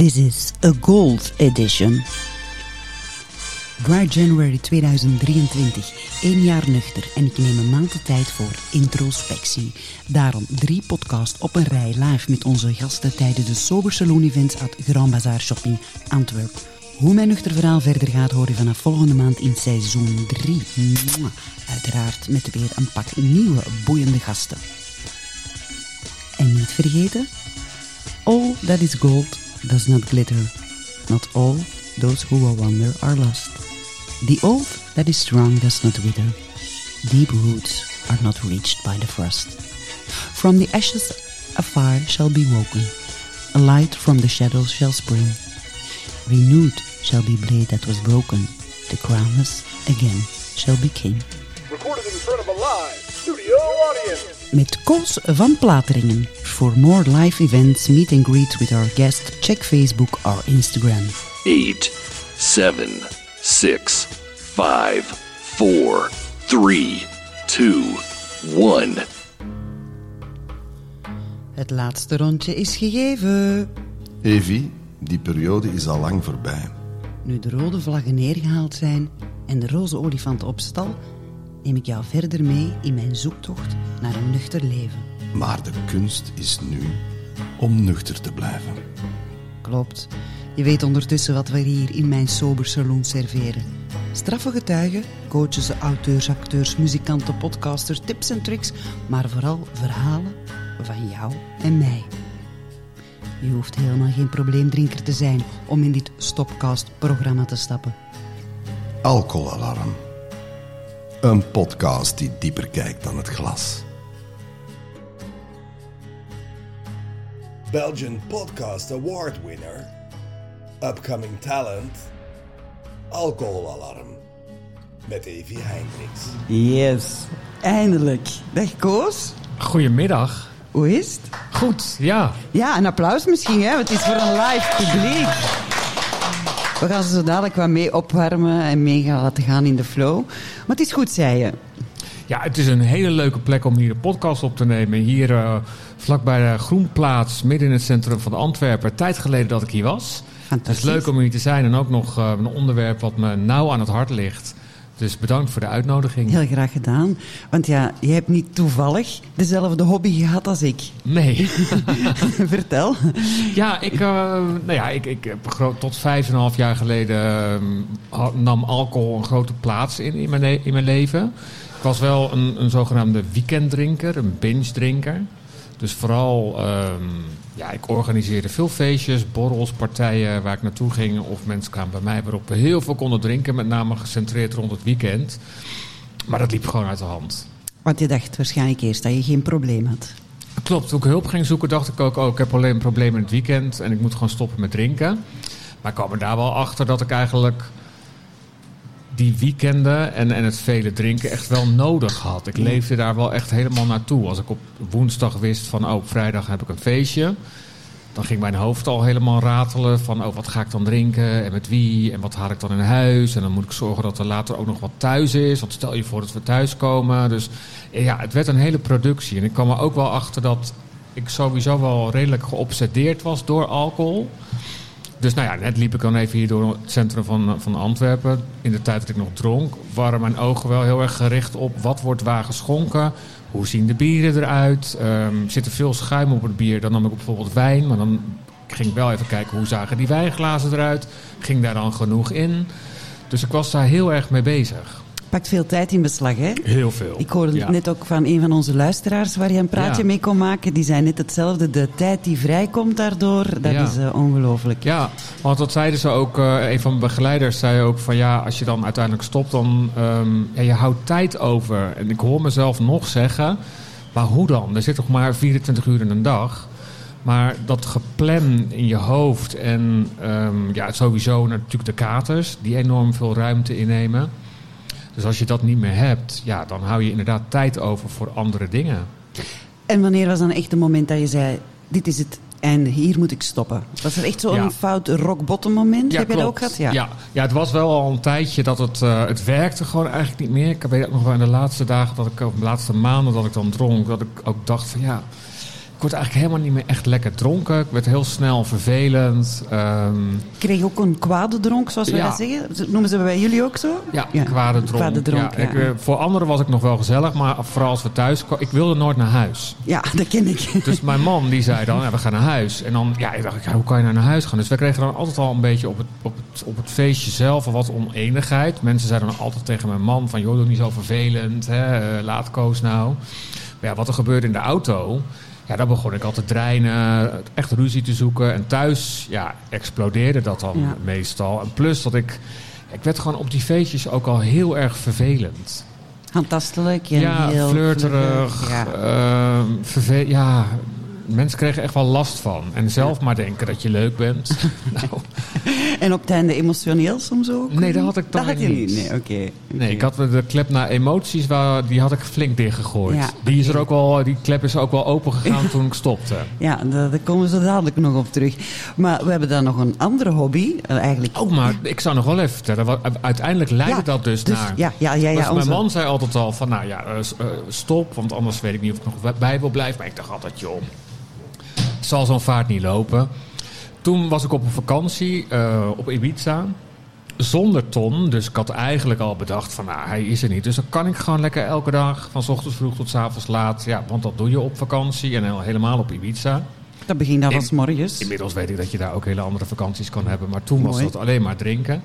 This is a gold edition. Dry January 2023. Eén jaar nuchter en ik neem een maand de tijd voor introspectie. Daarom drie podcasts op een rij live met onze gasten tijdens de Sober Saloon Events at Grand Bazaar Shopping Antwerp. Hoe mijn nuchter verhaal verder gaat hoor je vanaf volgende maand in seizoen 3. Uiteraard met weer een pak nieuwe boeiende gasten. En niet vergeten, all that is gold does not glitter. Not all those who will wander are lost. The old that is strong does not wither. Deep roots are not reached by the frost. From the ashes a fire shall be woken. A light from the shadows shall spring. Renewed shall be blade that was broken. The crownless again shall be king. Recorded in front of a live studio audience. Met Koos van Plateringen. For more live events, meet and greet with our guest, check Facebook or Instagram. eight, seven, six, five, four, three, two, one. Het laatste rondje is gegeven. Evi, die periode is al lang voorbij. Nu de rode vlaggen neergehaald zijn en de roze olifant op stal, neem ik jou verder mee in mijn zoektocht naar een nuchter leven. Maar de kunst is nu om nuchter te blijven. Klopt. Je weet ondertussen wat we hier in mijn sober saloon serveren. Straffe getuigen, coaches, auteurs, acteurs, muzikanten, podcasters, tips en tricks, maar vooral verhalen van jou en mij. Je hoeft helemaal geen probleemdrinker te zijn om in dit Stopcast-programma te stappen. Alcoholalarm. Een podcast die dieper kijkt dan het glas. Belgian Podcast Award winner. Upcoming talent. Alcoholalarm. Met Evi Hendricks. Yes, eindelijk. Dag Koos, Goedemiddag. hoe is het? Goed, ja. Ja, een applaus misschien, hè? want het is voor een live publiek. We gaan ze zo dadelijk wat mee opwarmen en mee gaan laten gaan in de flow. Maar het is goed, zei je. Ja, het is een hele leuke plek om hier een podcast op te nemen. Hier uh, vlakbij de Groenplaats, midden in het centrum van Antwerpen. Tijd geleden dat ik hier was. Het is leuk om hier te zijn en ook nog uh, een onderwerp wat me nauw aan het hart ligt. Dus bedankt voor de uitnodiging. Heel graag gedaan. Want ja, je hebt niet toevallig dezelfde hobby gehad als ik. Nee. Vertel. Ja, ik, uh, nou ja, ik, ik tot vijf en een half jaar geleden uh, nam alcohol een grote plaats in, in, mijn, in mijn leven. Ik was wel een, een zogenaamde weekenddrinker, een binge-drinker. Dus vooral, um, ja, ik organiseerde veel feestjes, borrels, partijen waar ik naartoe ging. Of mensen kwamen bij mij waarop we heel veel konden drinken, met name gecentreerd rond het weekend. Maar dat liep gewoon uit de hand. Want je dacht waarschijnlijk eerst dat je geen probleem had. Klopt, toen ik hulp ging zoeken dacht ik ook, oh, ik heb alleen een probleem in het weekend en ik moet gewoon stoppen met drinken. Maar ik kwam er daar wel achter dat ik eigenlijk die weekenden en, en het vele drinken echt wel nodig had. Ik leefde daar wel echt helemaal naartoe. Als ik op woensdag wist van, oh, op vrijdag heb ik een feestje. Dan ging mijn hoofd al helemaal ratelen van, oh, wat ga ik dan drinken en met wie en wat haal ik dan in huis. En dan moet ik zorgen dat er later ook nog wat thuis is. Want stel je voor dat we thuis komen. Dus ja, het werd een hele productie. En ik kwam er ook wel achter dat ik sowieso wel redelijk geobsedeerd was door alcohol. Dus nou ja, net liep ik dan even hier door het centrum van, van Antwerpen. In de tijd dat ik nog dronk, waren mijn ogen wel heel erg gericht op wat wordt waar geschonken. Hoe zien de bieren eruit? Um, zit er veel schuim op het bier? Dan nam ik bijvoorbeeld wijn, maar dan ging ik wel even kijken hoe zagen die wijnglazen eruit. Ging daar dan genoeg in? Dus ik was daar heel erg mee bezig. Pakt veel tijd in beslag, hè? Heel veel. Ik hoorde ja. net ook van een van onze luisteraars waar je een praatje Ja. mee kon maken. Die zei net hetzelfde. De tijd die vrijkomt daardoor, dat Ja. is uh, ongelooflijk. Ja, want dat zeiden ze ook, uh, een van mijn begeleiders zei ook van ja, als je dan uiteindelijk stopt, dan um, ja, je houdt tijd over. En ik hoor mezelf nog zeggen, maar hoe dan? Er zit toch maar 24 uur in een dag. Maar dat geplan in je hoofd en um, ja, sowieso natuurlijk de katers, die enorm veel ruimte innemen. Dus als je dat niet meer hebt, ja, dan hou je inderdaad tijd over voor andere dingen. En wanneer was dan echt het moment dat je zei, dit is het einde, hier moet ik stoppen? Was er echt zo'n Ja. fout rock bottom moment? Ja, Heb je dat ook gehad? Ja. Ja. het was wel al een tijdje dat het, uh, het werkte gewoon eigenlijk niet meer. Ik weet ook nog wel in de laatste dagen, dat ik, of de laatste maanden dat ik dan dronk, dat ik ook dacht van ja, ik word eigenlijk helemaal niet meer echt lekker dronken. Ik werd heel snel vervelend. Ehm, Ik kreeg ook een kwade dronk, zoals Ja. dat zeggen. Noemen ze bij jullie ook zo? ja, kwade dronk. Kwade dronk, ja, ja. Ik, eh, voor anderen was ik nog wel gezellig, maar vooral als we thuis kwamen... Ik wilde nooit naar huis. Ja, dat ken ik. Dus mijn man die zei dan, ja, we gaan naar huis. En dan ja, ik dacht ik, ja, hoe kan je nou naar huis gaan? Dus we kregen dan altijd al een beetje op het, op het, op het feestje zelf wat oneenigheid. Mensen zeiden dan altijd tegen mijn man van, joh, doe niet zo vervelend. Hè, eh, laat Koos nou. Maar ja, wat er gebeurde in de auto... Ja, dan begon ik al te dreinen, echt ruzie te zoeken. En thuis, ja, explodeerde dat dan Ja. meestal. En plus dat ik... Ik werd gewoon op die feestjes ook al heel erg vervelend. Handtastelijk en Ja, heel flirterig. Ja. ehm, ja, mensen kregen echt wel last van. En zelf maar denken dat je leuk bent. nou, En op het einde emotioneel soms ook? Nee, dat had ik dan Dat had je weer niet. Nee, oké. nee, ik had de klep naar emoties, waar, die had ik flink dichtgegooid. Ja. Die, is er ook wel, die klep is ook wel open gegaan toen ik stopte. Ja, daar, daar komen zo dadelijk nog op terug. Maar we hebben dan nog een andere hobby. eh, eigenlijk. Oh, maar ik zou nog wel even vertellen. Uiteindelijk leidde Ja, dat dus, dus- naar... ja, ja, ja, ja, Dus mijn man zei altijd al van, nou ja, eh, eh, stop. Want anders weet ik niet of ik nog bij wil blijven. Maar ik dacht altijd, joh, zal zo'n vaart niet lopen. Toen was ik op een vakantie eh, op Ibiza. Zonder Ton. Dus ik had eigenlijk al bedacht van, nou, hij is er niet. Dus dan kan ik gewoon lekker elke dag, van 's ochtends vroeg tot 's avonds laat. Ja, want dat doe je op vakantie en helemaal op Ibiza. Dat begint dan In- van 's morgens. Inmiddels weet ik dat je daar ook hele andere vakanties kan hebben. Maar toen was dat alleen maar drinken.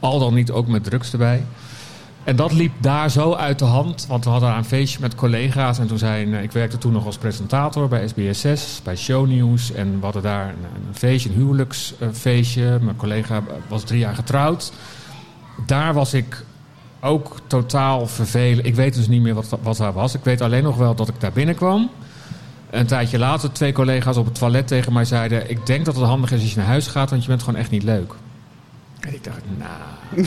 Al dan niet ook met drugs erbij. En dat liep daar zo uit de hand. Want we hadden een feestje met collega's. En toen zijn, ik werkte toen nog als presentator bij SBS6, bij Shownieuws. En we hadden daar een, een feestje, een huwelijksfeestje. Mijn collega was drie jaar getrouwd. Daar was ik ook totaal vervelend. Ik weet dus niet meer wat, wat daar was. Ik weet alleen nog wel dat ik daar binnenkwam. Een tijdje later twee collega's op het toilet tegen mij zeiden... ik denk dat het handig is als je naar huis gaat, want je bent gewoon echt niet leuk. En ik dacht, nou...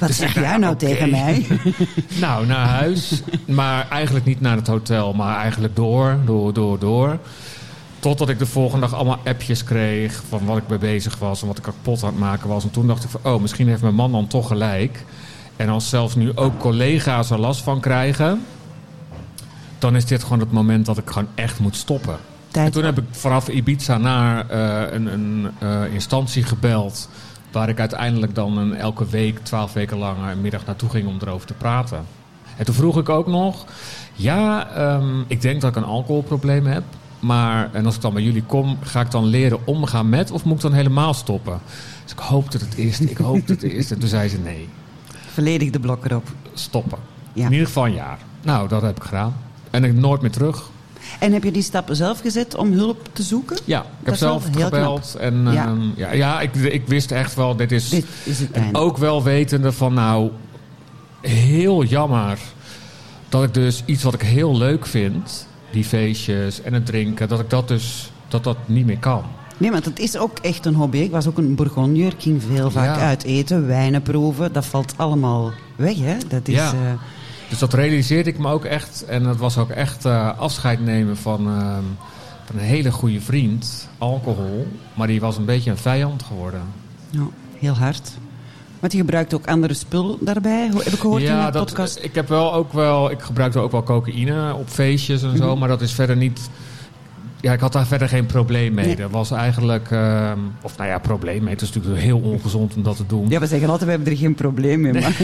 Wat Dus zeg jij nou tegen mij? Nou, naar huis. Maar eigenlijk niet naar het hotel, maar eigenlijk door, door, door, door. Totdat ik de volgende dag allemaal appjes kreeg van wat ik mee bezig was en wat ik kapot aan het maken was. En toen dacht ik van, oh, misschien heeft mijn man dan toch gelijk. En als zelfs nu ook collega's er last van krijgen, dan is dit gewoon het moment dat ik gewoon echt moet stoppen. Tijd En toen heb ik vanaf Ibiza naar eh, een, een eh, instantie gebeld. Waar ik uiteindelijk dan een, elke week, twaalf weken lang, een middag naartoe ging om erover te praten. En toen vroeg ik ook nog: Ja, ehm, ik denk dat ik een alcoholprobleem heb. Maar en als ik dan bij jullie kom, ga ik dan leren omgaan met of moet ik dan helemaal stoppen? Dus ik hoop dat het is. Ik hoop dat het is. En toen zei ze: Nee, Volledig de blok erop. stoppen. Ja. In ieder geval een jaar. Nou, dat heb ik gedaan. En ik nooit meer terug. En heb je die stappen zelf gezet om hulp te zoeken? Ja, ik Dat heb zelf gebeld. En Ja. ja, ja, ja ik, ik wist echt wel, dit is, Dit is het einde. ook wel wetende van nou, heel jammer dat ik dus iets wat ik heel leuk vind, die feestjes en het drinken, dat ik dat dus, dat dat niet meer kan. Nee, want het is ook echt een hobby. Ik was ook een bourgondier. Ik ging veel vaak Ja. uit eten, wijnen proeven. Dat valt allemaal weg, hè? Dat is... Ja. eh, Dus dat realiseerde ik me ook echt. En dat was ook echt eh, afscheid nemen van, ehm, van een hele goede vriend, alcohol. Maar die was een beetje een vijand geworden. ja, heel hard. Want je gebruikt ook andere spullen daarbij, heb ik gehoord in ja, de dat, podcast. ik heb wel ook wel, ik gebruikte ook wel cocaïne op feestjes en zo, Mhm. maar dat is verder niet. Ja, ik had daar verder geen probleem mee. Nee. Dat was eigenlijk, ehm, of nou ja, probleem mee. Het is natuurlijk heel ongezond om dat te doen. Ja, we zeggen altijd, we hebben er geen probleem mee. Maar...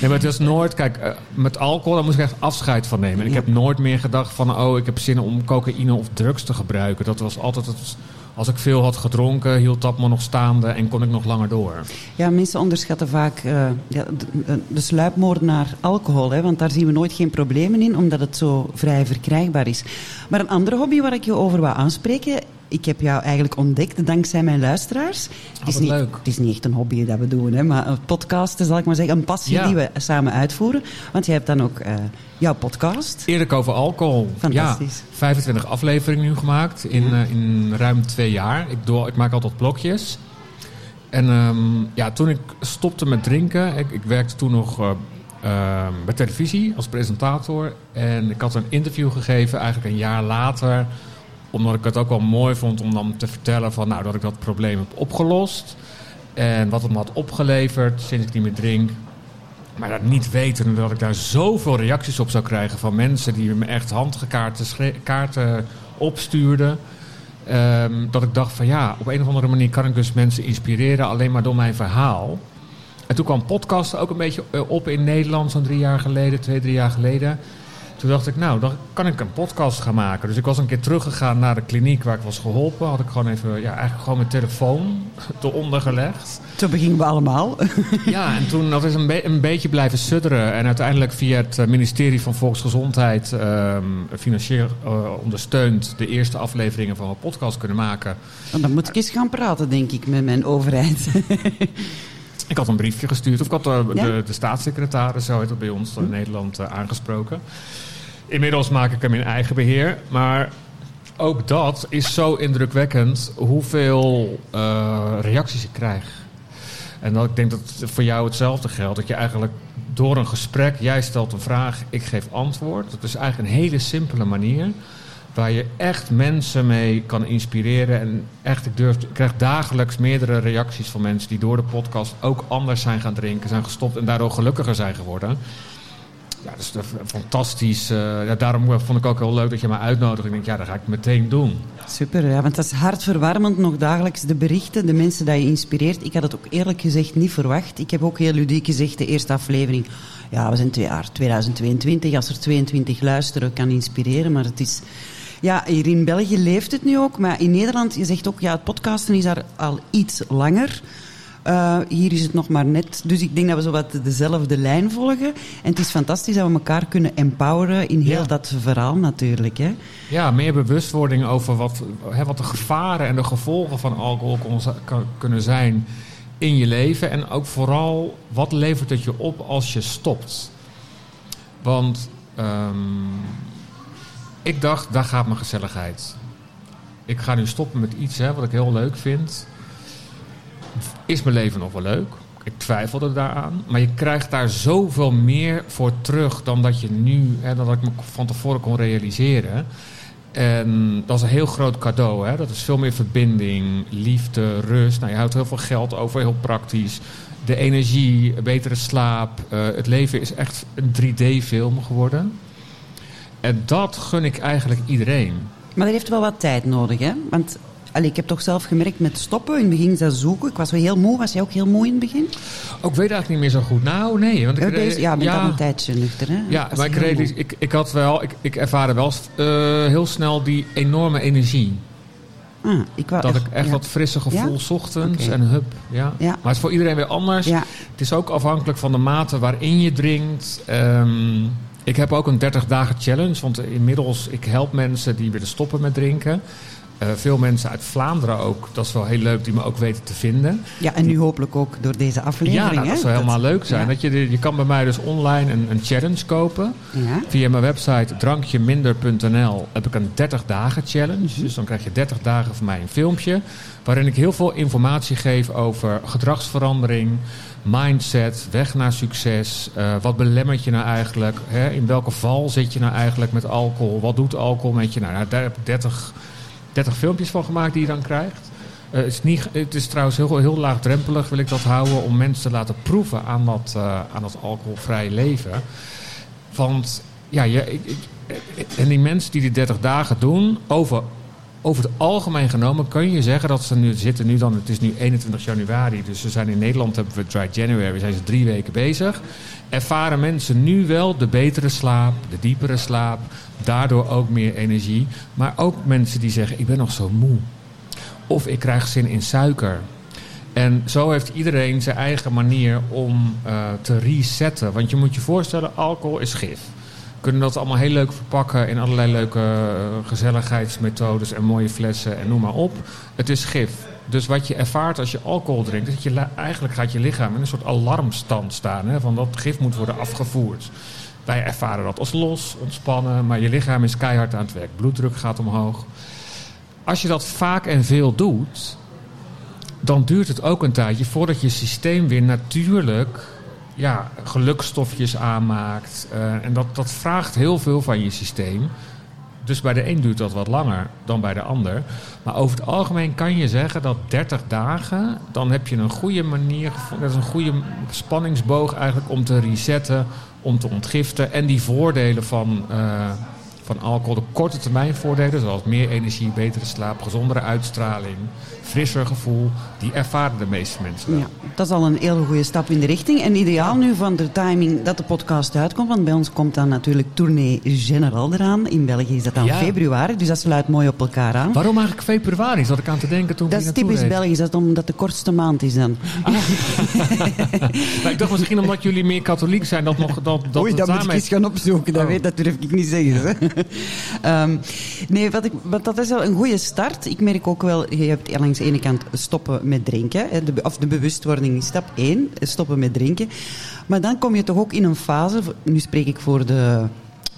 Nee, maar het is nooit, kijk, eh, met alcohol daar moest ik echt afscheid van nemen. En ik heb nooit meer gedacht van, oh, ik heb zin om cocaïne of drugs te gebruiken. Dat was altijd, het, als ik veel had gedronken, hield dat me nog staande en kon ik nog langer door. Ja, mensen onderschatten vaak eh, de, de sluipmoord naar alcohol. Hè, want daar zien we nooit geen problemen in, omdat het zo vrij verkrijgbaar is. Maar een andere hobby waar ik je over wou aanspreken... Ik heb jou eigenlijk ontdekt dankzij mijn luisteraars. Het is, wat niet, leuk. het is niet echt een hobby dat we doen, hè, maar een podcast, zal ik maar zeggen. Een passie Ja. die we samen uitvoeren. Want je hebt dan ook eh, jouw podcast. Eerlijk over alcohol. Fantastisch. Ja, 25 afleveringen nu gemaakt in, eh, in ruim twee jaar. Ik, doe, ik maak altijd blokjes. En ehm, ja, toen ik stopte met drinken, ik, ik werkte toen nog eh, ehm, bij televisie als presentator. En ik had een interview gegeven eigenlijk een jaar later. Omdat ik het ook wel mooi vond om dan te vertellen van, nou, dat ik dat probleem heb opgelost. En wat het me had opgeleverd sinds ik niet meer drink. Maar dat niet weten dat ik daar zoveel reacties op zou krijgen van mensen die me echt handgekaarten kaarten opstuurden. Ehm, dat ik dacht van ja, op een of andere manier kan ik dus mensen inspireren alleen maar door mijn verhaal. En toen kwam podcast ook een beetje eh, op in Nederland, zo'n drie jaar geleden, twee, drie jaar geleden. Toen dacht ik, nou, dan kan ik een podcast gaan maken. Dus ik was een keer teruggegaan naar de kliniek waar ik was geholpen. Had ik gewoon even, ja, eigenlijk gewoon mijn telefoon eronder gelegd. Zo beginnen we allemaal. Ja, en toen dat is een, be- een beetje blijven sudderen. En uiteindelijk via het eh, ministerie van Volksgezondheid ehm, financieel eh, ondersteund de eerste afleveringen van mijn podcast kunnen maken. Dan moet ik eens gaan praten, denk ik, met mijn overheid. Ik had een briefje gestuurd, of ik had de, Ja? de, de staatssecretaris, zo heet dat bij ons in Nederland, eh, aangesproken. Inmiddels maak ik hem in eigen beheer. Maar ook dat is zo indrukwekkend hoeveel eh, reacties ik krijg. En dat ik denk dat het voor jou hetzelfde geldt. Dat je eigenlijk door een gesprek, jij stelt een vraag, ik geef antwoord. Dat is eigenlijk een hele simpele manier. Waar je echt mensen mee kan inspireren. En echt, ik, durf, ik krijg dagelijks meerdere reacties van mensen die door de podcast ook anders zijn gaan drinken, zijn gestopt en daardoor gelukkiger zijn geworden. Ja, dat is fantastisch. eh, ja, daarom vond ik ook heel leuk dat je mij uitnodigt. Ik denk, ja, dat ga ik meteen doen. Super, ja, want dat is hartverwarmend nog dagelijks de berichten, de mensen die je inspireert. Ik had het ook eerlijk gezegd niet verwacht. Ik heb ook heel ludiek gezegd, de eerste aflevering. Ja, we zijn twee jaar 2022. Als er 22 luisteren, kan inspireren. Maar het is... Ja, hier in België leeft het nu ook. Maar in Nederland, je zegt ook, ja, het podcasten is daar al iets langer. Uh, hier is het nog maar net. Dus ik denk dat we zo wat dezelfde lijn volgen. En het is fantastisch dat we elkaar kunnen empoweren in heel Ja. dat verhaal natuurlijk. Hè. Ja, meer bewustwording over wat, hè, wat de gevaren en de gevolgen van alcohol kon, kan- kunnen zijn in je leven. En ook vooral, wat levert het je op als je stopt? Want ehm, ik dacht, daar gaat mijn gezelligheid. Ik ga nu stoppen met iets hè, wat ik heel leuk vind. Is mijn leven nog wel leuk? Ik twijfelde daaraan. Maar je krijgt daar zoveel meer voor terug dan dat je nu, hè, dan dat ik me van tevoren kon realiseren. En dat is een heel groot cadeau. Hè? Dat is veel meer verbinding, liefde, rust. Nou, je houdt heel veel geld over, heel praktisch. De energie, betere slaap. Eh, het leven is echt een 3D-film geworden. En dat gun ik eigenlijk iedereen. Maar dat heeft wel wat tijd nodig, hè? Want allee, ik heb toch zelf gemerkt met stoppen. In het begin dat zoeken. Ik was wel heel moe. Was jij ook heel moe in het begin? Ook ik weet eigenlijk niet meer zo goed. Nou, nee. Want ik, Ja, deze, ja, al een tijdje nuchter, hè? Ja, maar ik, moe. ik, ik had wel, ik, ik ervaarde wel eh, heel snel die enorme energie. Ah, ik wou, Dat ik echt ja. dat frisse gevoel Ja? 's ochtends en hup. Ja. Maar het is voor iedereen weer anders. Ja. Het is ook afhankelijk van de mate waarin je drinkt. Ehm, ik heb ook een 30 dagen challenge. Want inmiddels, ik help mensen die willen stoppen met drinken. Eh, veel mensen uit Vlaanderen ook. Dat is wel heel leuk, die me ook weten te vinden. Ja, en nu hopelijk ook door deze aflevering, ja, nou, dat zou helemaal leuk zijn. ja. Dat je, je kan bij mij dus online een, een challenge kopen. Ja. Via mijn website drankjeminder.nl heb ik een 30 dagen challenge. Dus dan krijg je 30 dagen van mij een filmpje. Waarin ik heel veel informatie geef over gedragsverandering, mindset, weg naar succes. eh, wat belemmert je nou eigenlijk? Hè? In welke val zit je nou eigenlijk met alcohol? Wat doet alcohol met je? Nou, nou, daar heb ik 30, 30 filmpjes van gemaakt die je dan krijgt. Eh, het, is niet, het is trouwens heel, heel laagdrempelig, wil ik dat houden, om mensen te laten proeven aan dat, eh, aan dat alcoholvrije leven. Want ja, je, ik- en die mensen die die 30 dagen doen, over, over het algemeen genomen kun je zeggen dat ze nu zitten nu dan, het is nu 21 januari, dus we zijn in Nederland hebben we Dry January, zijn ze drie weken bezig. Ervaren mensen nu wel de betere slaap, de diepere slaap, daardoor ook meer energie. Maar ook mensen die zeggen, ik ben nog zo moe. Of ik krijg zin in suiker. En zo heeft iedereen zijn eigen manier om eh, te resetten. Want je moet je voorstellen, alcohol is gif. We kunnen dat allemaal heel leuk verpakken in allerlei leuke eh, gezelligheidsmethodes en mooie flessen en noem maar op. Het is gif. Dus wat je ervaart als je alcohol drinkt, is dat je eigenlijk gaat je lichaam in een soort alarmstand staan. Hè, van dat gif moet worden afgevoerd. Wij ervaren dat als los, ontspannen, maar je lichaam is keihard aan het werk. Bloeddruk gaat omhoog. Als je dat vaak en veel doet, dan duurt het ook een tijdje voordat je systeem weer natuurlijk ja, gelukstofjes aanmaakt. Eh, en dat, dat vraagt heel veel van je systeem. Dus bij de een duurt dat wat langer dan bij de ander. Maar over het algemeen kan je zeggen dat 30 dagen, dan heb je een goede manier. Dat is een goede spanningsboog eigenlijk om te resetten, om te ontgiften. En die voordelen van, eh, van alcohol, de korte termijn voordelen, zoals meer energie, betere slaap, gezondere uitstraling, frisser gevoel, die ervaren de meeste mensen. wel. Ja, dat is al een hele goede stap in de richting. En ideaal nu van de timing dat de podcast uitkomt. Want bij ons komt dan natuurlijk Tournee General eraan. In België is dat dan Ja. februari. Dus dat sluit mooi op elkaar aan. Waarom eigenlijk februari? Zat ik aan te denken toen Dat is typisch reed. Belgisch, dat is omdat de kortste maand is dan. Maar ik dacht misschien omdat jullie meer katholiek zijn dat nog dat, dat Oei, dat moet ik daarmee- eens gaan opzoeken. Dat, Oh. weet, dat durf ik niet zeggen. Hè. Ehm, nee, wat ik, wat, dat is wel een goede start. Ik merk ook wel, je hebt langs de ene kant stoppen met drinken. De, of de bewustwording is stap 1, stoppen met drinken. Maar dan kom je toch ook in een fase, nu spreek ik voor de,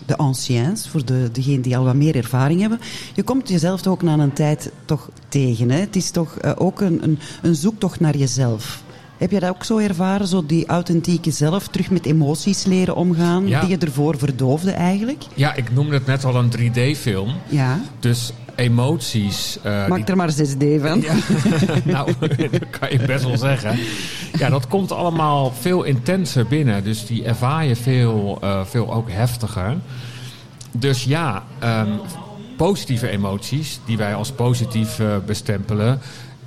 de anciens, voor de, degenen die al wat meer ervaring hebben. Je komt jezelf toch ook na een tijd toch tegen. Hè. Het is toch eh, ook een, een, een zoektocht naar jezelf. Heb je dat ook zo ervaren, zo die authentieke zelf, terug met emoties leren omgaan, Ja. die je ervoor verdoofde eigenlijk? Ja, ik noemde het net al een 3D-film. Ja. Dus emoties. eh, Maak die- er maar 6D van. Ja, nou, dat kan je best wel zeggen. Ja, dat komt allemaal veel intenser binnen. Dus die ervaar je veel, eh, veel ook heftiger. Dus ja, ehm, positieve emoties, die wij als positief eh, bestempelen.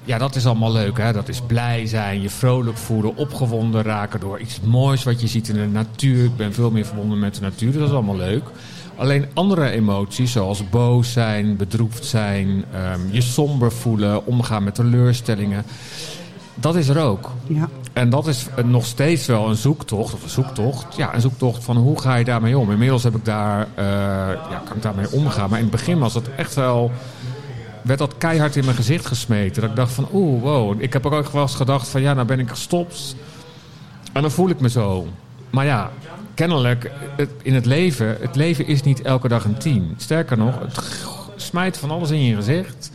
Ja, dat is allemaal leuk. Hè? Dat is blij zijn, je vrolijk voelen, opgewonden raken door iets moois wat je ziet in de natuur. Ik ben veel meer verbonden met de natuur, dus dat is allemaal leuk. Alleen andere emoties, zoals boos zijn, bedroefd zijn, ehm, je somber voelen, omgaan met teleurstellingen. Dat is er ook. Ja. En dat is nog steeds wel een zoektocht, of een zoektocht. Ja, een zoektocht van hoe ga je daarmee om. Inmiddels heb ik daar, eh, ja, kan ik daarmee omgaan. Maar in het begin was het echt wel, werd dat keihard in mijn gezicht gesmeten. Dat ik dacht van, oeh, wow. Ik heb ook wel eens gedacht van, ja, nou ben ik gestopt. En dan voel ik me zo. Maar ja, kennelijk, in het leven, het leven is niet elke dag een tien. Sterker nog, het smijt van alles in je gezicht.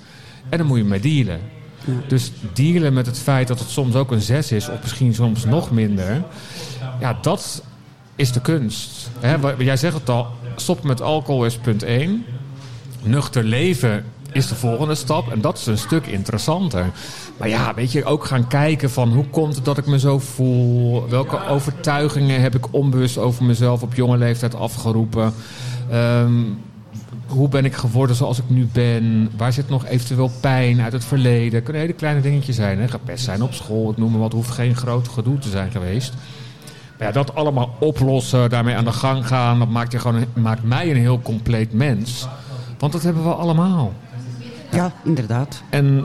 En dan moet je mee dealen. Dus dealen met het feit dat het soms ook een 6 is, of misschien soms nog minder. Ja, dat is de kunst. Hè, jij zegt het al, stoppen met alcohol is punt 1. Nuchter leven is de volgende stap. En dat is een stuk interessanter. Maar ja, weet je, ook gaan kijken van hoe komt het dat ik me zo voel? Welke overtuigingen heb ik onbewust over mezelf op jonge leeftijd afgeroepen? Ehm, hoe ben ik geworden zoals ik nu ben? Waar zit nog eventueel pijn uit het verleden? kunnen hele kleine dingetjes zijn. Hè? Gepest zijn op school, ik noem maar wat. Hoeft geen groot gedoe te zijn geweest. Maar ja, dat allemaal oplossen, daarmee aan de gang gaan... dat maakt, je gewoon maakt mij een heel compleet mens. Want dat hebben we allemaal. Ja, inderdaad. En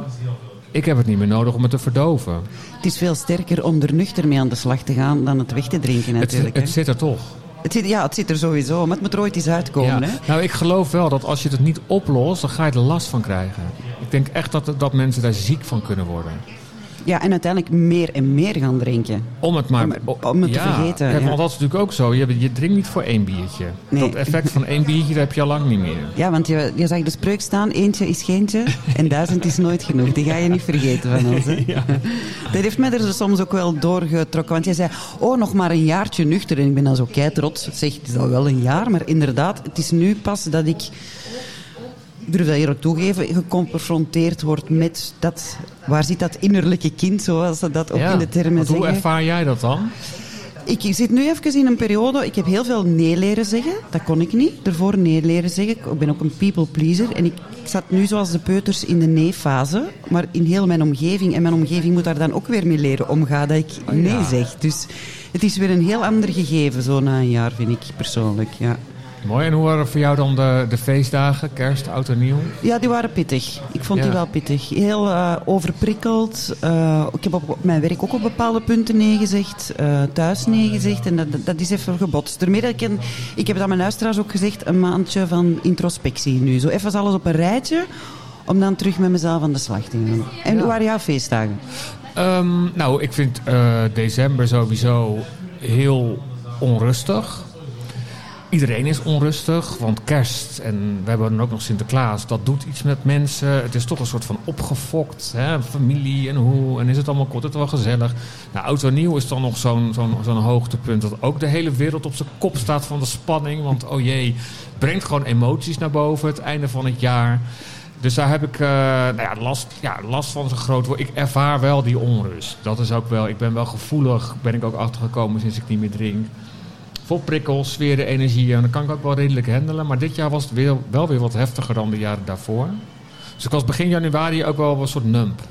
ik heb het niet meer nodig om het te verdoven. Het is veel sterker om er nuchter mee aan de slag te gaan dan het weg te drinken Het, natuurlijk. het hè. zit er toch. Het zit, ja, het zit er sowieso, maar het moet er ooit eens uitkomen. Ja. Hè? Nou, ik geloof wel dat als je het niet oplost, dan ga je er last van krijgen. Ik denk echt dat, dat mensen daar ziek van kunnen worden. Ja, en uiteindelijk meer en meer gaan drinken. Om het maar Om- om het te vergeten, Ja, ja. Want dat is natuurlijk ook zo. Je, je drinkt niet voor één biertje. Nee. Dat effect van één biertje dat heb je al lang niet meer. Ja, want je, je zag de spreuk staan, eentje is geentje en duizend is nooit genoeg. Die ga je niet vergeten van ons. Hè? Dat heeft mij er soms ook wel doorgetrokken. Want jij zei, oh, nog maar een jaartje nuchter. En ik ben dan zo kei trots. Zeg, het is al wel een jaar, maar inderdaad, het is nu pas dat ik durf dat hier ook toegeven, geconfronteerd word met dat, waar zit dat innerlijke kind, zoals ze dat ook in de termen want hoe zeggen. ervaar jij dat dan? Ik zit nu even in een periode, ik heb heel veel nee leren zeggen. Dat kon ik niet, daarvoor nee leren zeggen. Ik ben ook een people pleaser. En ik, ik zat nu zoals de peuters in de nee-fase. Maar in heel mijn omgeving. En mijn omgeving moet daar dan ook weer mee leren omgaan dat ik nee zeg. Dus het is weer een heel ander gegeven, zo na een jaar, vind ik persoonlijk. Ja, Mooi. En hoe waren voor jou dan de, de feestdagen? Kerst, oud en nieuw? ja die waren pittig. Ik vond die wel pittig. Heel eh, overprikkeld. Eh, ik heb op, mijn werk ook op bepaalde punten nee gezegd. eh, thuis nee gezegd. En dat, dat is even gebotst. Daarmee dat ik, een- ik heb het aan mijn luisteraars ook gezegd, een maandje van introspectie nu. Zo even alles op een rijtje, om dan terug met mezelf aan de slag te gaan. En hoe waren jouw feestdagen? Ehm, nou, ik vind december sowieso heel onrustig. Iedereen is onrustig, want kerst en we hebben dan ook nog Sinterklaas. Dat doet iets met mensen. Het is toch een soort van opgefokt. Hè? Familie en hoe. En is het allemaal kort, het wel gezellig. Nou, oud nieuw is dan nog zo'n zo'n zo'n hoogtepunt. Dat ook de hele wereld op zijn kop staat van de spanning. Want oh jee, brengt gewoon emoties naar boven. Het einde van het jaar. Dus daar heb ik eh, nou ja, last, ja, last van zo'n groot woord. Ik ervaar wel die onrust. Dat is ook wel, ik ben wel gevoelig, ben ik ook achtergekomen sinds ik niet meer drink. Vol prikkels, sferen, energie. En dat kan ik ook wel redelijk handelen. Maar dit jaar was het weer, wel weer wat heftiger dan de jaren daarvoor. Dus ik was begin januari ook wel een soort nump.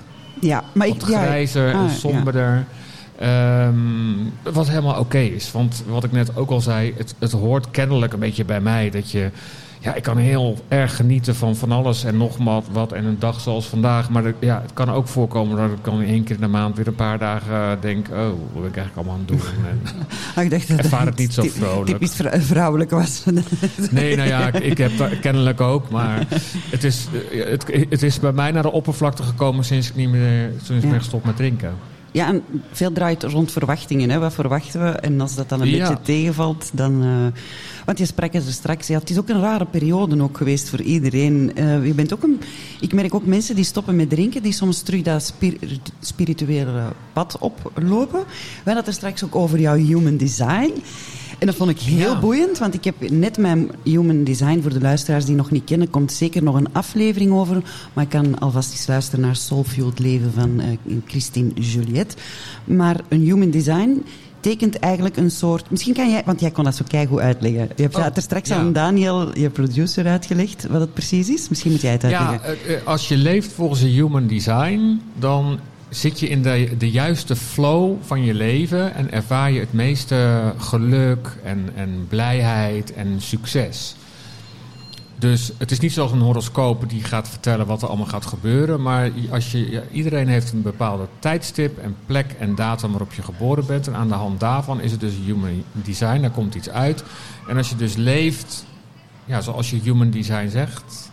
Ja, maar Wat ik... Ja, grijzer en ah, somberder. Ehm, wat helemaal oké is. Want wat ik net ook al zei, het, het hoort kennelijk een beetje bij mij. Dat je, ja, ik kan heel erg genieten van van alles en nog wat. wat en een dag zoals vandaag. Maar ja, het kan ook voorkomen dat ik dan één keer in de maand weer een paar dagen eh, denk... Oh, wat ben ik eigenlijk allemaal aan het doen? En, Ah, ik dacht dat ervaar het niet zo vrolijk. Typisch vrou- vrouwelijk was. Nee, nou ja, ik, ik heb dat kennelijk ook. Maar het is, eh, het, het is bij mij naar de oppervlakte gekomen sinds ik niet meer sinds ik ben gestopt met drinken. Ja, en veel draait rond verwachtingen. Hè. Wat verwachten we? En als dat dan een Ja. beetje tegenvalt, dan... eh, want je sprak er straks, ja, het is ook een rare periode ook geweest voor iedereen. Eh, je bent ook een, ik merk ook mensen die stoppen met drinken, die soms terug dat spir- spirituele pad oplopen. We hadden het er straks ook over jouw human design. En dat vond ik heel Ja. boeiend, want ik heb net mijn human design, voor de luisteraars die nog niet kennen, komt zeker nog een aflevering over. Maar ik kan alvast eens luisteren naar Soulfueled Leven van eh, Christine Juliet. Maar een human design tekent eigenlijk een soort... Misschien kan jij, want jij kon dat zo keigoed uitleggen. Je hebt Oh, er straks ja. aan Daniel, je producer, uitgelegd wat het precies is. Misschien moet jij het uitleggen. Ja, eh, eh, als je leeft volgens een human design, dan zit je in de, de juiste flow van je leven en ervaar je het meeste geluk en, en blijheid en succes. Dus het is niet zoals een horoscoop die gaat vertellen wat er allemaal gaat gebeuren. Maar als je, ja, iedereen heeft een bepaalde tijdstip en plek en datum waarop je geboren bent. En aan de hand daarvan is het dus human design. Daar komt iets uit. En als je dus leeft, ja, zoals je human design zegt,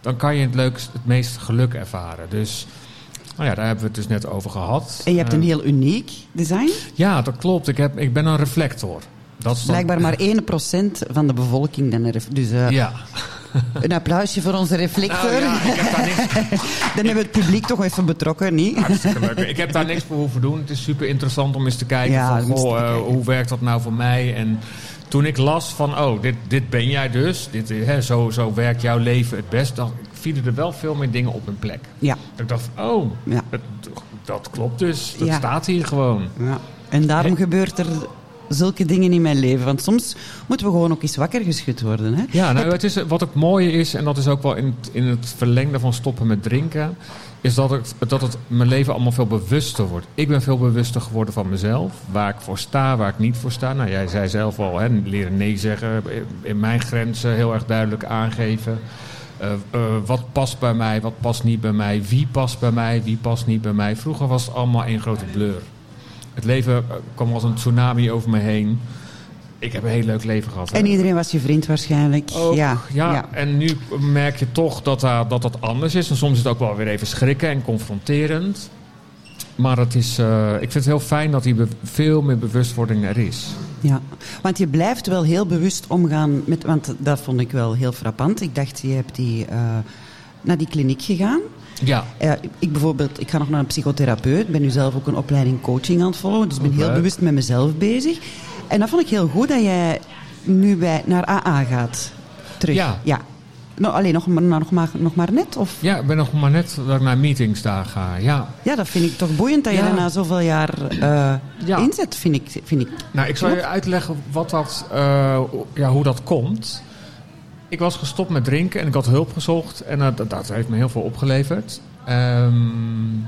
dan kan je het leukst, het meest geluk ervaren. Dus nou ja, daar hebben we het dus net over gehad. En je hebt Eh, een heel uniek design. Ja, dat klopt. Ik, heb, ik ben een reflector. Dat is Blijkbaar maar 1% van de bevolking. Dan er, dus eh, Ja. een applausje voor onze reflector. Nou ja, ik heb daar niks Dan hebben we het publiek toch even betrokken, niet? Hartstikke leuk. Ik heb daar niks voor hoeven doen. Het is super interessant om eens te kijken Ja, van, goh, eh, hoe werkt dat nou voor mij? En toen ik las van, oh, dit, dit ben jij dus. Dit, eh, hè, zo, zo werkt jouw leven het best. Dan vielen er wel veel meer dingen op hun plek. Ja. Dat ik dacht, oh, Ja. dat, dat klopt dus. Dat staat hier gewoon. ja. En daarom gebeurt er zulke dingen in mijn leven. Want soms moeten we gewoon ook eens wakker geschud worden. Hè? Ja, nou, het is, wat het mooie is, en dat is ook wel in het, in het verlengde van stoppen met drinken, is dat het, dat het mijn leven allemaal veel bewuster wordt. Ik ben veel bewuster geworden van mezelf, waar ik voor sta, waar ik niet voor sta. Nou, jij zei zelf al, hè, leren nee zeggen, in mijn grenzen heel erg duidelijk aangeven. Eh, eh, wat past bij mij, wat past niet bij mij, wie past bij mij, wie past niet bij mij. Vroeger was het allemaal één grote blur. Het leven eh, kwam als een tsunami over me heen. Ik heb een heel leuk leven gehad. hè. En iedereen was je vriend waarschijnlijk. Ook, ja, ja, en nu merk je toch dat, daar- dat dat anders is. En soms is het ook wel weer even schrikken en confronterend. Maar het is, eh, ik vind het heel fijn dat hier be- veel meer bewustwording er is. Ja, want je blijft wel heel bewust omgaan met... Want dat vond ik wel heel frappant. Ik dacht, je hebt die, eh, naar die kliniek gegaan. Ja, Eh, ik bijvoorbeeld, ik ga nog naar een psychotherapeut. Ik ben nu zelf ook een opleiding coaching aan het volgen. Dus ik ben heel bewust met mezelf bezig. En dat vond ik heel goed dat jij nu bij, naar AA gaat. Terug. Ja. ja. Nou, alleen nog, maar- nog, maar, nog maar net? Of? ja, ik ben nog maar net dat ik naar meetings daar ga. Ja. Ja, dat vind ik toch boeiend dat je Ja. er na zoveel jaar eh, Ja. inzet, vind ik. Vind ik. Nou, ik zal je uitleggen wat dat, eh, ja, hoe dat komt. Ik was gestopt met drinken en ik had hulp gezocht. En eh, dat, dat heeft me heel veel opgeleverd. Ehm,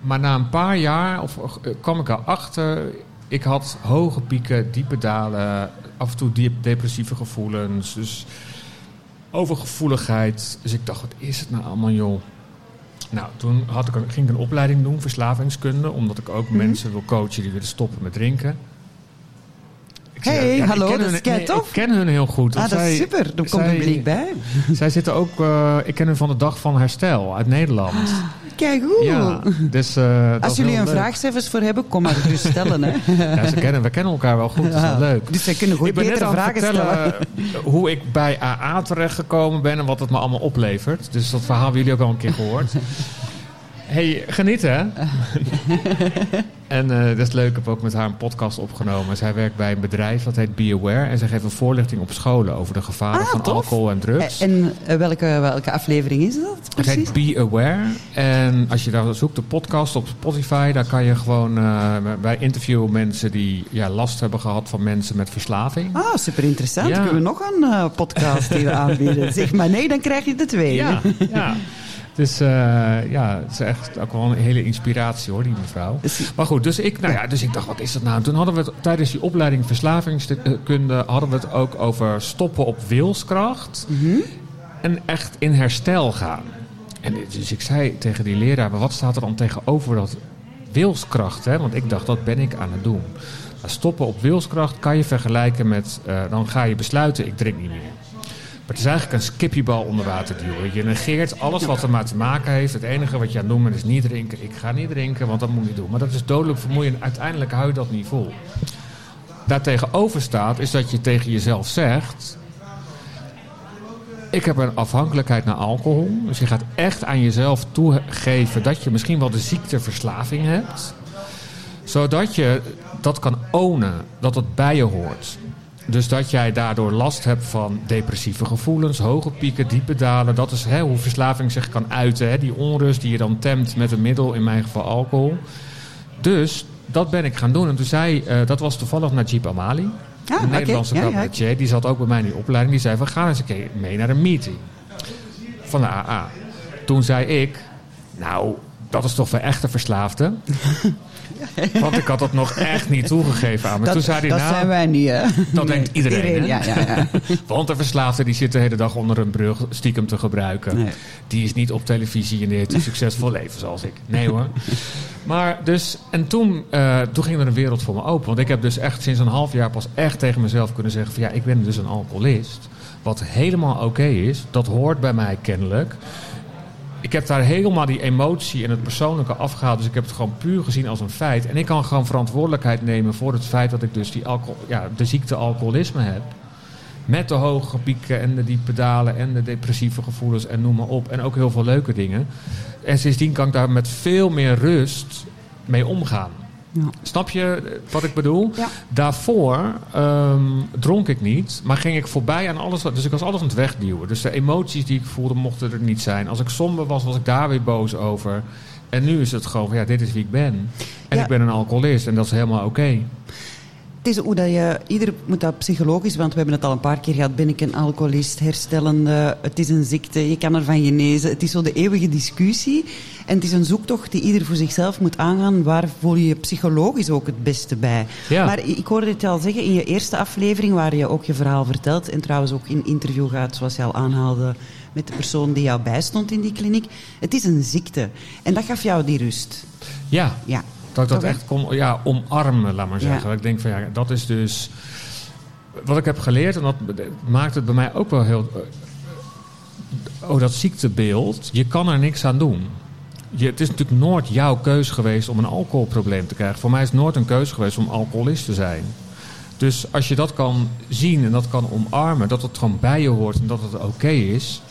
maar na een paar jaar of, eh, kwam ik erachter... Ik had hoge pieken, diepe dalen, af en toe diep depressieve gevoelens. Dus overgevoeligheid. Dus ik dacht, wat is het nou allemaal, joh? Nou, toen had ik een, ging ik een opleiding doen, verslavingskunde. Omdat ik ook mensen wil coachen die willen stoppen met drinken. Hey, hallo, dat is kei nee, tof. Ik ken hun heel goed. Ah, dat is zij- super. Er komt blik bij. Zij zitten ook, eh, ik ken hun van de Dag van Herstel uit Nederland. Kijk goed. Ja, dus, eh, Als is jullie een leuk. vraagcijfers voor hebben, kom maar gerust stellen. Hè. Ja, ze kennen, we kennen elkaar wel goed, dat is leuk. Dus zij kunnen goed ik ben net betere vragen vertellen stellen. hoe ik bij AA terechtgekomen ben en wat het me allemaal oplevert. Dus dat verhaal hebben jullie ook al een keer gehoord. hey, geniet hè? en eh, dat is leuk, ik heb ook met haar een podcast opgenomen. Zij werkt bij een bedrijf dat heet Be Aware. En zij geeft een voorlichting op scholen over de gevaren Ah, van alcohol en drugs. En eh, welke, welke aflevering is dat Het precies? heet Be Aware. En als je daar zoekt, de podcast op Spotify, daar kan je gewoon. eh wij interviewen mensen die ja, last hebben gehad van mensen met verslaving. Ah, super interessant. Ja. Kunnen we nog een eh, podcast die we aanbieden? Zeg maar nee, dan krijg je de twee. Ja, ja. Dus ja, het is echt ook wel een hele inspiratie hoor, die mevrouw. Maar goed, dus ik, nou ja, dus ik dacht, wat is dat nou? En toen hadden we het tijdens die opleiding verslavingskunde hadden we het ook over stoppen op wilskracht en echt in herstel gaan. En dus ik zei tegen die leraar, maar wat staat er dan tegenover dat wilskracht? Hè? Want ik dacht, dat ben ik aan het doen. Maar stoppen op wilskracht kan je vergelijken met, eh, dan ga je besluiten, ik drink niet meer. Maar het is eigenlijk een skippiebal onder water duwen. Je negeert alles wat er maar te maken heeft. Het enige wat je aan het is niet drinken. Ik ga niet drinken, want dat moet ik doen. Maar dat is dodelijk vermoeiend. Uiteindelijk hou je dat niet vol. Daartegenover staat is dat je tegen jezelf zegt... Ik heb een afhankelijkheid naar alcohol. Dus je gaat echt aan jezelf toegeven dat je misschien wel de ziekteverslaving hebt. Zodat je dat kan ownen, dat het bij je hoort. Dus dat jij daardoor last hebt van depressieve gevoelens, hoge pieken, diepe dalen. Dat is hè, hoe verslaving zich kan uiten. Hè? Die onrust die je dan temt met een middel, in mijn geval alcohol. Dus dat ben ik gaan doen. En toen zei, eh, dat was toevallig Najib Amali. Ah, een. Nederlandse Ja, ja. cabaretier. Die zat ook bij mij in die opleiding. Die zei van, ga eens een keer mee naar een meeting. Van de AA. Toen zei ik, nou, dat is toch voor echte verslaafden? Want ik had dat nog echt niet toegegeven aan me. Dat, Toen zei hij, dat nou, zijn wij niet, hè? dat denkt iedereen, hè? ja, ja, ja. Want de verslaafde die zit de hele dag onder een brug stiekem te gebruiken. Nee. Die is niet op televisie en die heeft een succesvol leven zoals ik. Nee hoor. Maar dus, en toen, eh, toen ging er een wereld voor me open. Want ik heb dus echt sinds een half jaar pas echt tegen mezelf kunnen zeggen: van ja, ik ben dus een alcoholist. Wat helemaal oké is, dat hoort bij mij kennelijk. Ik heb daar helemaal die emotie en het persoonlijke afgehaald. Dus ik heb het gewoon puur gezien als een feit. En ik kan gewoon verantwoordelijkheid nemen voor het feit dat ik dus die alcohol, ja, de ziekte alcoholisme heb. Met de hoge pieken en de diepe dalen en de depressieve gevoelens en noem maar op. En ook heel veel leuke dingen. En sindsdien kan ik daar met veel meer rust mee omgaan. Ja. Snap je wat ik bedoel? Ja. Daarvoor ehm, dronk ik niet, maar ging ik voorbij aan alles. wat- Dus ik was alles aan het wegduwen. Dus de emoties die ik voelde mochten er niet zijn. Als ik somber was, was ik daar weer boos over. En nu is het gewoon van ja, dit is wie ik ben. En Ja. ik ben een alcoholist en dat is helemaal oké. Het is hoe dat je, ieder moet dat psychologisch, want we hebben het al een paar keer gehad. Ben ik een alcoholist, herstellende, het is een ziekte, je kan ervan genezen. Het is zo de eeuwige discussie. En het is een zoektocht die ieder voor zichzelf moet aangaan. Waar voel je je psychologisch ook het beste bij? Ja. Maar ik hoorde het al zeggen in je eerste aflevering, waar je ook je verhaal vertelt. En trouwens ook in interview gaat, zoals je al aanhaalde, met de persoon die jou bijstond in die kliniek. Het is een ziekte. En dat gaf jou die rust. Ja, Ja. Dat ik dat echt kon ja, omarmen, laat maar zeggen. Dat Ik denk van ja, dat is dus wat ik heb geleerd. En dat maakt het bij mij ook wel heel. eh, Oh, dat ziektebeeld. Je kan er niks aan doen. Je, het is natuurlijk nooit jouw keus geweest om een alcoholprobleem te krijgen. Voor mij is het nooit een keus geweest om alcoholist te zijn. Dus als je dat kan zien en dat kan omarmen, dat het gewoon bij je hoort en dat het oké is.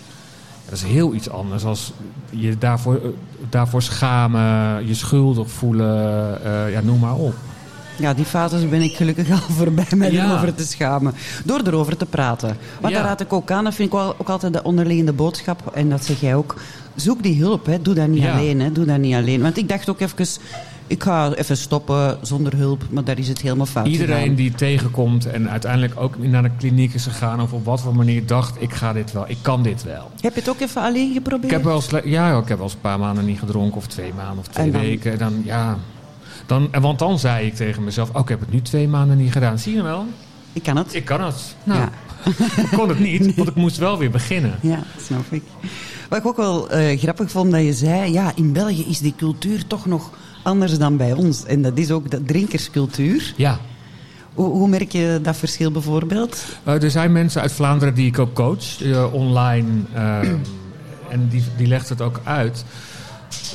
Dat is heel iets anders als je daarvoor, eh, daarvoor schamen, je schuldig voelen, eh, ja, noem maar op. Ja, die fases ben ik gelukkig al voorbij met Ja. erover te schamen. Door erover te praten. Want Ja. daar raad ik ook aan. Dat vind ik wel, ook altijd de onderliggende boodschap. En dat zeg jij ook. Zoek die hulp. Hè. Doe dat niet Ja. alleen. Hè. Doe dat niet alleen. Want ik dacht ook even... Ik ga even stoppen zonder hulp. Maar daar is het helemaal fout Iedereen die tegenkomt en uiteindelijk ook naar de kliniek is gegaan of op wat voor manier dacht, ik ga dit wel, ik kan dit wel. Heb je het ook even alleen geprobeerd? Ik heb wel eens, ja, ik heb wel eens een paar maanden niet gedronken of twee maanden of twee En dan? weken. En dan, ja, dan, want dan zei ik tegen mezelf, oh, ik heb het nu twee maanden niet gedaan. Zie je wel? Ik kan het. Ik kan het. Nou, Ja. ik kon het niet, want ik moest wel weer beginnen. Ja, snap ik. Wat ik ook wel eh, grappig vond dat je zei, ja, in België is die cultuur toch nog anders dan bij ons. En dat is ook de drinkerscultuur. Ja, Hoe, merk je dat verschil bijvoorbeeld? Eh, er zijn mensen uit Vlaanderen die ik ook coach, eh, online. eh, en die, die legt het ook uit.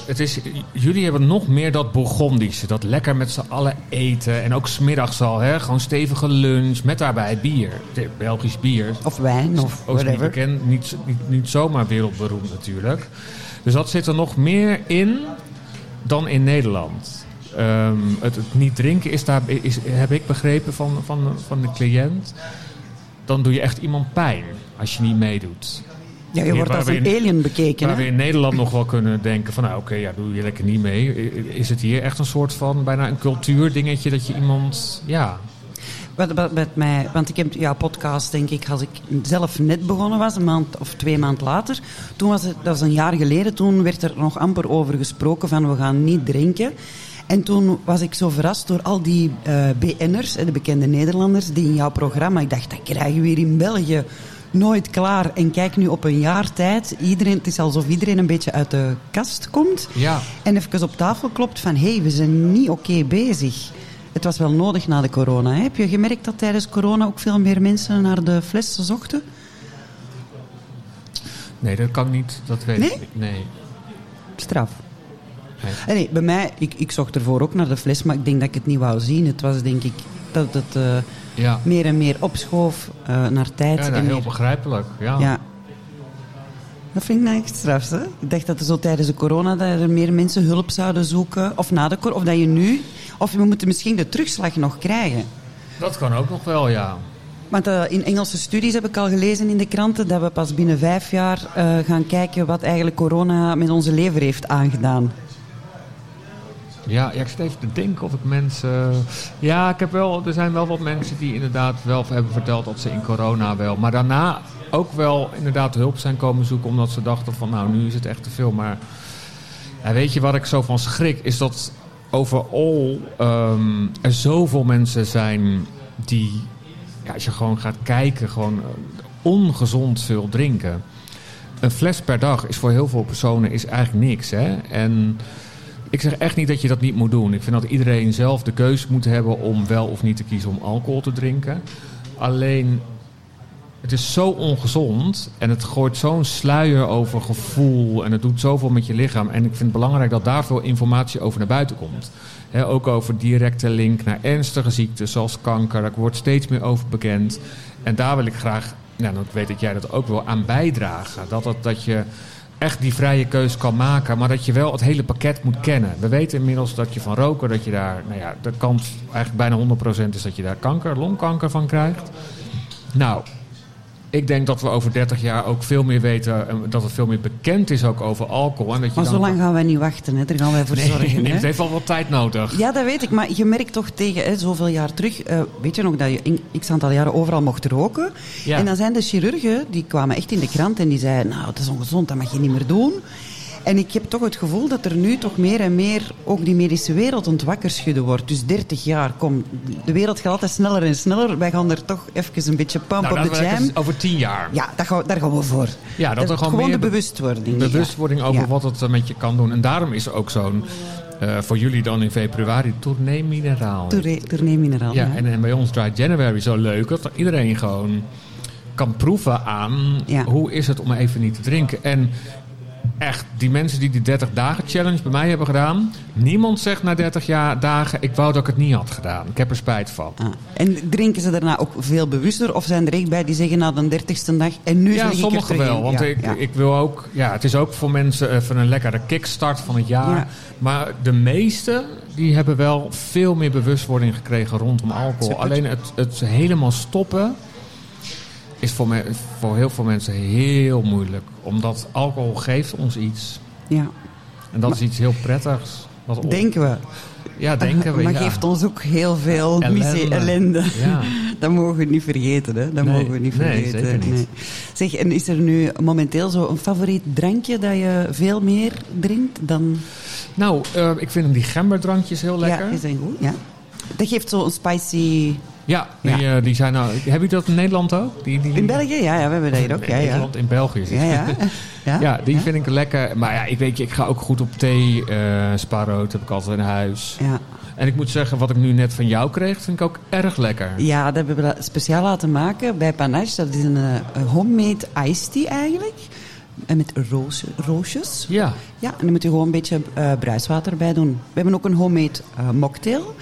Het is, jullie hebben nog meer dat Bourgondische. Dat lekker met z'n allen eten. En ook smiddags al. Hè? Gewoon stevige lunch. Met daarbij bier. Belgisch bier. Of wijn of Ook niet whatever. bekend. Niet, niet, niet zomaar wereldberoemd natuurlijk. Dus dat zit er nog meer in dan in Nederland. Ehm, het, het niet drinken is daar, is, heb ik begrepen van, van, van de cliënt. Dan doe je echt iemand pijn als je niet meedoet. Ja, je wordt als een in- alien bekeken. Waar hè? we in Nederland nog wel kunnen denken van... nou oké, ja, doe je lekker niet mee. Is het hier echt een soort van bijna een cultuurdingetje dat je iemand... Ja, Wat, mij, want ik heb jouw podcast, denk ik, als ik zelf net begonnen was, een maand of twee maand later. Toen was het, dat was een jaar geleden, toen werd er nog amper over gesproken van we gaan niet drinken. En toen was ik zo verrast door al die eh BN'ers, de bekende Nederlanders, die in jouw programma, ik dacht, dat krijgen we hier in België nooit klaar. En kijk nu op een jaar tijd, iedereen, het is alsof iedereen een beetje uit de kast komt. ja. En even op tafel klopt van, hé, hey, we zijn niet oké bezig. Het was wel nodig na de corona. Hè? Heb je gemerkt dat tijdens corona ook veel meer mensen naar de fles zochten? Nee, dat kan niet. Dat weet Nee? ik niet. Nee. Straf. Nee. Nee, bij mij, ik, ik zocht ervoor ook naar de fles, maar ik denk dat ik het niet wou zien. Het was denk ik dat het eh, Ja, meer en meer opschoof eh, naar tijd. ja nou, en heel meer- begrijpelijk. Ja. ja. Dat vind ik nou echt straf, hè? Ik dacht dat er zo tijdens de corona dat er meer mensen hulp zouden zoeken. Of na de corona, of dat je nu... Of we moeten misschien de terugslag nog krijgen. Dat kan ook nog wel, ja. Want eh, in Engelse studies heb ik al gelezen in de kranten dat we pas binnen vijf jaar eh, gaan kijken wat eigenlijk corona met onze lever heeft aangedaan. Ja, ik zit even te denken of ik mensen... Ja, ik heb wel, er zijn wel wat mensen die inderdaad wel hebben verteld dat ze in corona wel... Maar daarna ook wel inderdaad hulp zijn komen zoeken... omdat ze dachten van nou, nu is het echt te veel. Maar weet je wat ik zo van schrik? Is dat overal ehm, er zoveel mensen zijn die... Ja, als je gewoon gaat kijken, gewoon eh, ongezond veel drinken. Een fles per dag is voor heel veel personen is eigenlijk niks. Hè? En ik zeg echt niet dat je dat niet moet doen. Ik vind dat iedereen zelf de keuze moet hebben om wel of niet te kiezen om alcohol te drinken. Alleen, het is zo ongezond en het gooit zo'n sluier over gevoel en het doet zoveel met je lichaam. En ik vind het belangrijk dat daar veel informatie over naar buiten komt. Ook over directe link naar ernstige ziekten zoals kanker. Daar wordt steeds meer over bekend. En daar wil ik graag, nou, ik weet dat jij dat ook wil, aan bijdragen. Dat, dat, dat je echt die vrije keus kan maken, maar dat je wel het hele pakket moet kennen. We weten inmiddels dat je van roken, dat je daar, nou ja, de kans eigenlijk bijna 100% is dat je daar kanker, longkanker van krijgt. Nou, ik denk dat we over 30 jaar ook veel meer weten, en dat het veel meer bekend is ook over alcohol. En dat je Maar zo lang gaan wij niet wachten, hè? daar gaan wij voor Nee, zorgen. nee, het heeft wel wat tijd nodig. Ja, dat weet ik. Maar je merkt toch tegen hè, zoveel jaar terug... eh, weet je nog dat je in x aantal jaren overal mocht roken? Ja. En dan zijn de chirurgen, die kwamen echt in de krant en die zeiden... Nou, het is ongezond, dat mag je niet meer doen. En ik heb toch het gevoel dat er nu toch meer en meer ook die medische wereld ontwakker schudden wordt. Dus 30 jaar, kom, de wereld gaat altijd sneller en sneller. Wij gaan er toch even een beetje pump Nou, op dat de jam. over 10 jaar. Ja, daar gaan, we, daar gaan we voor. Ja, dat er gewoon meer de be- bewustwording. bewustwording over Ja. wat het eh, met je kan doen. En daarom is er ook zo'n, eh, voor jullie dan in februari, tournee mineraal. Tournee, tournee mineraal. Ja, ja. en, en bij ons Dry January zo leuk dat iedereen gewoon kan proeven aan Ja. hoe is het om even niet te drinken. En echt, die mensen die die 30 dagen challenge bij mij hebben gedaan, niemand zegt na 30 jaar, dagen, ik wou dat ik het niet had gedaan. Ik heb er spijt van. Ah, En drinken ze daarna ook veel bewuster? Of zijn er echt bij die zeggen na de dertigste dag... En nu Ja, sommigen wel. Want Ja, ik, ja. ik wil ook, ja, het is ook voor mensen even een lekkere kickstart van het jaar. Ja. Maar de meesten die hebben wel veel meer bewustwording gekregen rondom alcohol. Super. Alleen het, het helemaal stoppen is voor, me, voor heel veel mensen heel moeilijk. Omdat alcohol geeft ons iets. Ja. En dat is iets heel prettigs. Wat Denken we. ja, denken we. maar ja. geeft ons ook heel veel Ellende. ellende. Ja. Dat mogen we niet vergeten, hè? Dat Nee, mogen we niet nee, vergeten. zeker niet. Zeg, en is er nu momenteel zo een favoriet drankje dat je veel meer drinkt dan... Nou, eh, ik vind die gemberdrankjes heel lekker. Ja, die zijn goed, ja. Dat geeft zo een spicy Ja, die, Ja. eh, die zijn nou... Heb je dat in Nederland ook? Die, die, In België? Ja, ja, we hebben dat ook. In Ja, ja. Nederland, in België. Ja, ja. Ja, die vind ik lekker. Maar ja, ik weet je, ik ga ook goed op thee. eh spaarrood heb ik altijd in huis. Ja. En ik moet zeggen, wat ik nu net van jou kreeg, vind ik ook erg lekker. Ja, dat hebben we speciaal laten maken bij Panache. Dat is een, eh, homemade iced tea eigenlijk. En met roos, roosjes. Ja. Ja, en dan moet je gewoon een beetje eh, bruiswater bij doen. We hebben ook een homemade mocktail.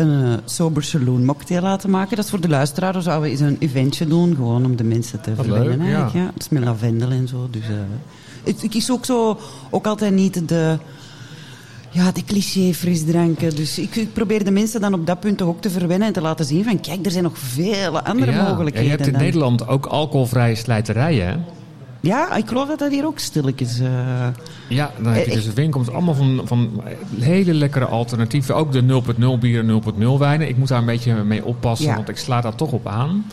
Een eh, sober saloon mocktail laten maken. Dat is voor de luisteraar. Dan zouden we eens een eventje doen. Gewoon om de mensen te leuk, eigenlijk. ja. Ja. Het is met lavendel en zo. Dus, eh, het, ik kies ook zo... Ook altijd niet de... Ja, de cliché frisdranken. Dus ik, ik probeer de mensen dan op dat punt toch ook te verwennen en te laten zien van kijk, er zijn nog vele andere ja. Mogelijkheden. je hebt in dan. Nederland ook alcoholvrije slijterijen, hè? Ja, ik geloof dat dat hier ook stilletjes... eh, Ja, dan heb je Eh, dus een winkel met allemaal van, van hele lekkere alternatieven. Ook de 0.0 bieren, 0.0 wijnen. Ik moet daar een beetje mee oppassen, Ja. want ik sla daar toch op aan.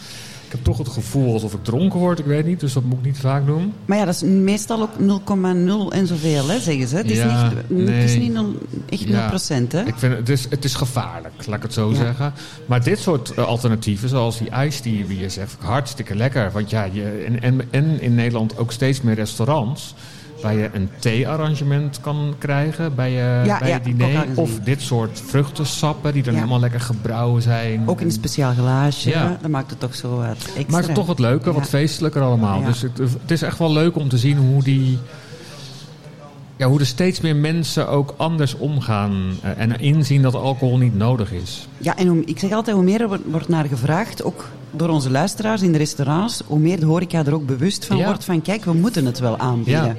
Ik heb toch het gevoel alsof ik dronken word, ik weet niet. Dus dat moet ik niet vaak doen. Maar ja, dat is meestal ook 0,0 en zoveel, hè, zeggen ze. Het is Ja, niet, het is niet nul- echt 0 Ja. procent, hè? Ik vind het, is, het is gevaarlijk, laat ik het zo Ja. zeggen. Maar dit soort eh, alternatieven, zoals die ijs die je weer zegt, hartstikke lekker. Want ja, je, en, en, en in Nederland ook steeds meer restaurants waar je een thee-arrangement kan krijgen bij je, Ja, bij ja, je diner. Of dit soort vruchtensappen die dan Ja. helemaal lekker gebrouwen zijn. Ook in een speciaal glaasje. Ja. Dat maakt het toch zo wat extra. Maakt het toch wat leuker, wat feestelijker allemaal. Dus het, het is echt wel leuk om te zien hoe die... Ja, hoe er steeds meer mensen ook anders omgaan eh, en inzien dat alcohol niet nodig is. Ja, en hoe, ik zeg altijd, hoe meer er wordt- naar gevraagd, ook door onze luisteraars in de restaurants, hoe meer de horeca er ook bewust van wordt van, kijk, we moeten het wel aanbieden.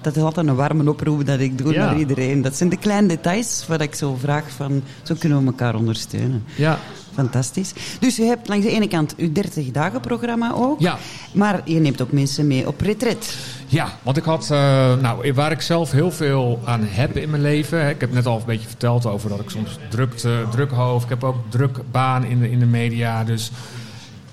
Dat is altijd een warme oproep dat ik doe Ja. naar iedereen. Dat zijn de kleine details waar ik zo vraag van, zo kunnen we elkaar ondersteunen. Ja, Fantastisch. Dus je hebt langs de ene kant je 30 dagen programma ook. Ja. Maar je neemt ook mensen mee op retret. Ja, want ik had, eh, nou, waar ik zelf heel veel aan heb in mijn leven. hè, Ik heb net al een beetje verteld over dat ik soms druk, druk hoofd. Ik heb ook druk baan in de, in de media. Dus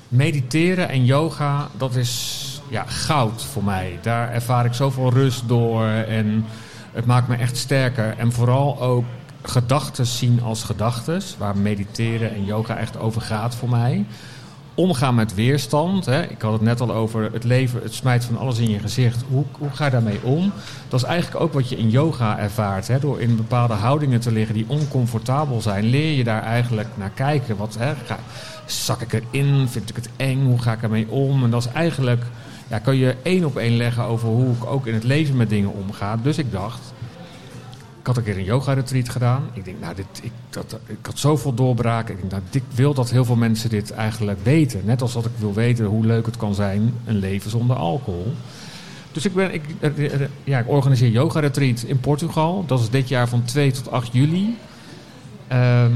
mediteren en yoga, dat is ja, goud voor mij. Daar ervaar ik zoveel rust door en het maakt me echt sterker. En vooral ook gedachten zien als gedachten, waar mediteren en yoga echt over gaat voor mij. Omgaan met weerstand. Hè. Ik had het net al over het leven, het smijt van alles in je gezicht. Hoe, hoe ga je daarmee om? Dat is eigenlijk ook wat je in yoga ervaart. Hè. Door in bepaalde houdingen te liggen die oncomfortabel zijn, leer je daar eigenlijk naar kijken. Wat, hè, ga, zak ik erin? Vind ik het eng? Hoe ga ik ermee om? En dat is eigenlijk, ja, kan je één op één leggen over hoe ik ook in het leven met dingen omga. Dus ik dacht, ik had een keer een yoga-retreat gedaan. Ik denk, nou, dit, ik, dat, ik had zoveel doorbraken. Ik denk, nou, ik wil dat heel veel mensen dit eigenlijk weten. Net als dat ik wil weten hoe leuk het kan zijn, een leven zonder alcohol. Dus ik, ben, ik, ja, ik organiseer yoga-retreat in Portugal. Dat is dit jaar van 2 tot 8 juli. Ehm,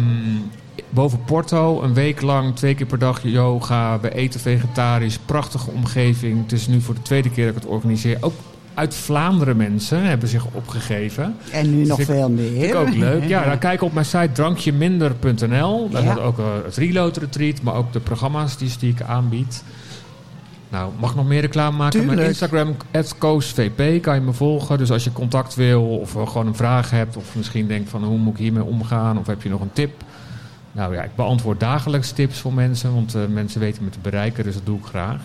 boven Porto, een week lang, twee keer per dag yoga. We eten vegetarisch, prachtige omgeving. Het is nu voor de tweede keer dat ik het organiseer. Ook uit Vlaanderen mensen hebben zich opgegeven. En nu nog ik- veel meer. Vind ik ook leuk. Ja, dan kijk op mijn site drankjeminder.nl. Daar Ja. staat ook eh, het reload retreat, maar ook de programma's die, die ik aanbied. Nou, mag nog meer reclame maken? Mijn. Instagram, @koosvp, kan je me volgen. Dus als je contact wil of eh, gewoon een vraag hebt... of misschien denkt van hoe moet ik hiermee omgaan... of heb je nog een tip... Nou ja, ik beantwoord dagelijks tips voor mensen... want eh, mensen weten me te bereiken, dus dat doe ik graag.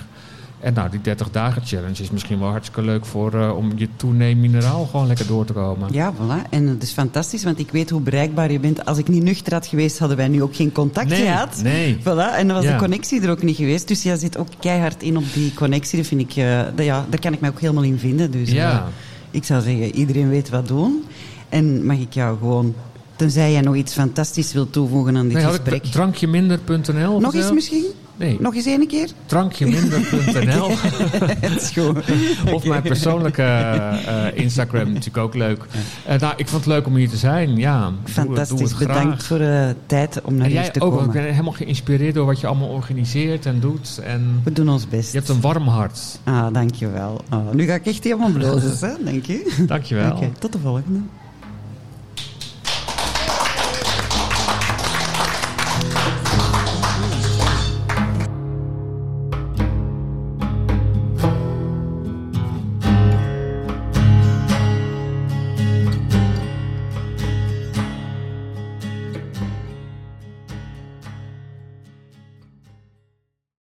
En nou, die 30 dagen challenge is misschien wel hartstikke leuk... voor eh, om je toeneem mineraal gewoon lekker door te komen. Ja, voilà. En het is fantastisch, want ik weet hoe bereikbaar je bent. Als ik niet nuchter had geweest, hadden wij nu ook geen contact Nee, gehad. nee. Voilà. En dan was Ja. de connectie er ook niet geweest. Dus jij zit ook keihard in op die connectie. Dat vind ik, eh, dat, ja, daar kan ik mij ook helemaal in vinden. Dus Ja. ik zou zeggen, iedereen weet wat doen. En mag ik jou gewoon, tenzij jij nog iets fantastisch wilt toevoegen aan dit Nee, gesprek. drankjeminder.nl? Nog eens misschien? Nee. Nog eens één keer? Drankjeminder.nl Het is goed. Of mijn persoonlijke eh, Instagram natuurlijk ook leuk. Eh, nou, ik vond het leuk om hier te zijn. Ja, doe het- Fantastisch. Doe het graag. Bedankt voor de tijd om naar En hier te ook, want ik komen. ben helemaal geïnspireerd door wat je allemaal organiseert en doet. En We doen ons best. je hebt een warm hart. Ah, dankjewel. Ah, nu ga ik echt helemaal blozen, hè? Dank je. Dankjewel. Oké, tot de volgende.